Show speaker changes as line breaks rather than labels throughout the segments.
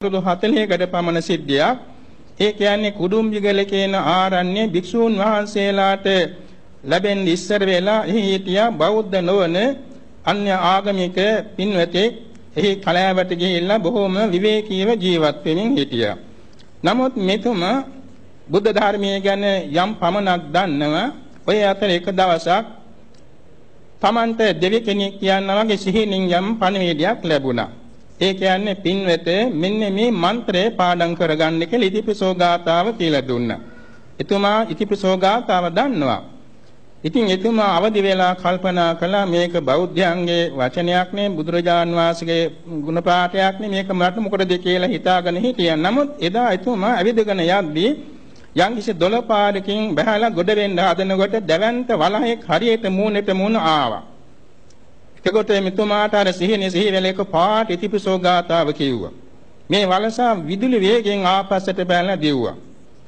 අවුරුදු 40කට පමණ සිද්ධියක්. ඒ කියන්නේ කුඩුම්බිගල කියන ආරණ්‍ය භික්ෂූන් වහන්සේලාට ලැබෙන ඉස්සර වෙලා එහි හිටියා බෞද්ධ නොවන අන්‍ය ආගමික පින්වතෙක් එහි කලෑවට ගිහිල්ලා බොහෝම විවේකීව ජීවත් වෙමින් හිටියා. නමුත් මෙතුම බුද්ධ ධර්මයේ ගැන යම් පමණක් දන්නව ඔය අතර එක දවසක් Tamante දෙවි කෙනෙක් කියනවා වගේ සිහිනින් යම් පණිවිඩයක් ලැබුණා. ඒ කියන්නේ පින්වෙත මෙන්න මේ මන්ත්‍රය පාඩම් කරගන්න කියලා ඉතිපිසෝ ගාතාව කියලා දුන්නා. එතුමා ඉතිපිසෝ ගාතාව දන්නවා. ඉතින් එතුමා අවදි වෙලා කල්පනා කළා මේක බෞද්ධයන්ගේ වචනයක් නේ බුදුරජාන් වහන්සේගේ ගුණ පාඨයක් නේ මේක මට මොකටද කියලා හිතාගෙන හිටියා. නමුත් එදා එතුමා ඇවිදගෙන යද්දී යම්කිසි දොළපාරකින් බහැලා ගොඩ වෙන්න හදනකොට දැවැන්ත වලහෙක් හරියට මූණට මූණ ආවා. එතකොට මෙතුමාට අර සිහිනේ සිහි වෙල එක පාට ඉතිපිසෝ ගාතාව කිව්වා. මේ වලසා විදුලි වේගෙන් ආපස්සට බැලලා දිව්වා.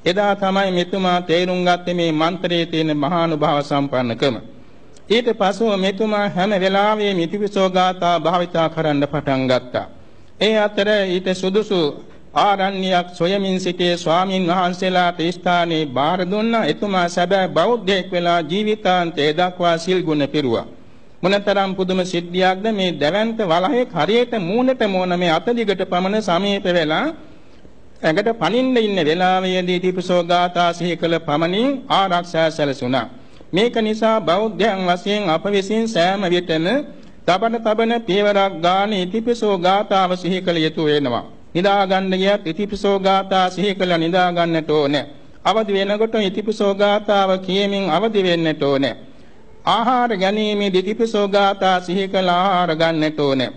එදා තමයි මෙතුමා තේරුම් ගත්තේ මේ මන්ත්‍රයේ තියෙන මහානුභාව සම්පන්නකම. ඊට පසුව මෙතුමා හැම වෙලාවෙම ඉතිපිසෝ ගාථා භාවිතා කරන්න පටන් ගත්තා. ඒ අතර ඊට සුදුසු ආරණ්‍යයක් සොයමින් සිටියේ ස්වාමින් වහන්සේලාට ස්ථානයේ බාර දුන්නා. එතුමා සැබෑ බෞද්ධයෙක් වෙලා ජීවිතාන්තය දක්වා සිල් ගුණ පිරුවා. මොනතරම් පුදුම සිද්ධියක්ද මේ දැවැන්ත වලහේ හරියට මූණට මූණ මේ අත දිගට පමණ සමීප වෙලා ඇඟට පනින්න ඉන්න වෙලාවේදී දීපසෝ ගාථා සිහි කළ පමණින් ආරක්ෂා සැලසුණා. මේක නිසා බෞද්ධයන් වශයෙන් අප විසින් සෑම විටම තබන තබන පියවරක් ගානේ ඉතිපිසෝ ගාථාව සිහි කළ යුතු වෙනවා. නිදා ගන්න ගියත් ඉතිපිසෝ ගාථා සිහි කළ නිදා ගන්නට ඕනේ. අවදි වෙනකොට ඉතිපිසෝ ගාථාව කියමින් අවදි වෙන්නට ඕනේ. ආහාර ගැනීමේදී තිපසෝ ගාථා සිහි කළ ආහාර ගන්නට ඕනේ.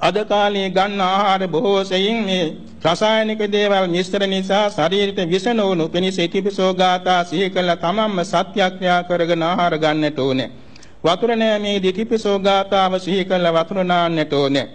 අද කාලේ ගන්න ආහාර බොහෝ සෙයින් මේ රසායනික දේවල් මිශ්‍ර නිසා ශරීරයට විෂ නොවනු පිණිස තිපසෝ ගාථා සිහි කළ තමන්ම සත්‍යක්‍රියා කරගෙන ආහාර ගන්නට ඕනේ. වතුර නෑමේදී තිපසෝ ගාථාව සිහි කළ වතුර නාන්නට ඕනේ.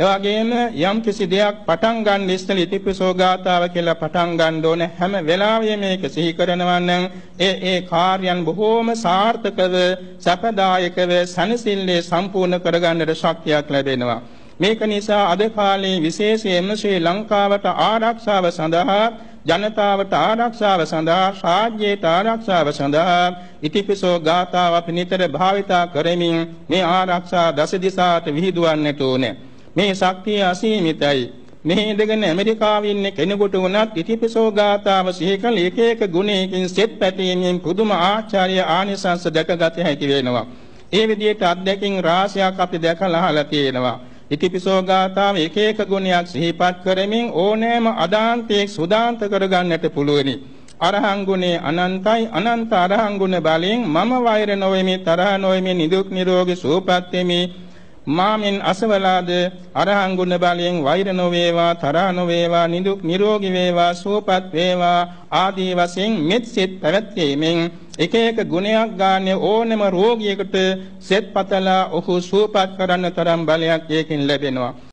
එවාගෙම යම් කිසි දෙයක් පටන් ගන්න ඉස්සෙල් ඉතිපිසෝ ගාතාව කියලා පටන් ගන්න ඕන. හැම වෙලාවෙම මේක සිහි කරනවා නම් ඒ ඒ කාර්යයන් බොහෝම සාර්ථකව සපදායකව සනසිල්ලේ සම්පූර්ණ කරගන්නට ශක්තියක් ලැබෙනවා. මේක නිසා අද කාලේ විශේෂයෙන්ම ශ්‍රී ලංකාවට ආරක්ෂාව සඳහා ජනතාවට ආරක්ෂාව සඳහා රාජ්‍යයට ආරක්ෂාව සඳහා ඉතිපිසෝ ගාථාව අපි නිතර භාවිතා කරමින් මේ ආරක්ෂා දස දිසාට විහිදුවන්නට ඕනේ. මේ ශක්තිය අසීමිතයි. මෙහි ඉඳගෙන ඇමරිකාවේ ඉන්න කෙනෙකුට වුණත් ඉතිපිසෝ ගාතාව සිහි කළ එක එක ගුණයකින් සෙත් පැතීමෙන් පුදුම ආචාර්ය ආනිසංස දැකගත හැකි වෙනවා. ඒ විදිහට අත්දැකීම් රාශියක් අපි දැකලා අහලා තියෙනවා. ඉතිපිසෝ ගාතාව එක එක ගුණයක් සිහිපත් කරමින් ඕනෑම අදාන්තයක් සුදාන්ත කරගන්නට පුළුවනි. අරහං ගුණේ අනන්තයි අනන්ත අරහං ගුණ බලයෙන් මම වෛර නොවෙමි තරහ නොවෙමි නිදුක් නිරෝගී සුවපත් වෙමි මාමින් අසවලාද අරහං ගුණ බලයෙන් වෛර නොවේවා තරහ නොවේවා නිදුක් නිරෝගී වේවා සුවපත් වේවා ආදී වශයෙන් මෙත් සිත් පැවැත්වීමෙන් එක එක ගුණයක් ගන්න ඕනම රෝගියෙකුට සෙත් පතලා ඔහු සුවපත් කරන්න තරම් බලයක් ඒකෙන් ලැබෙනවා.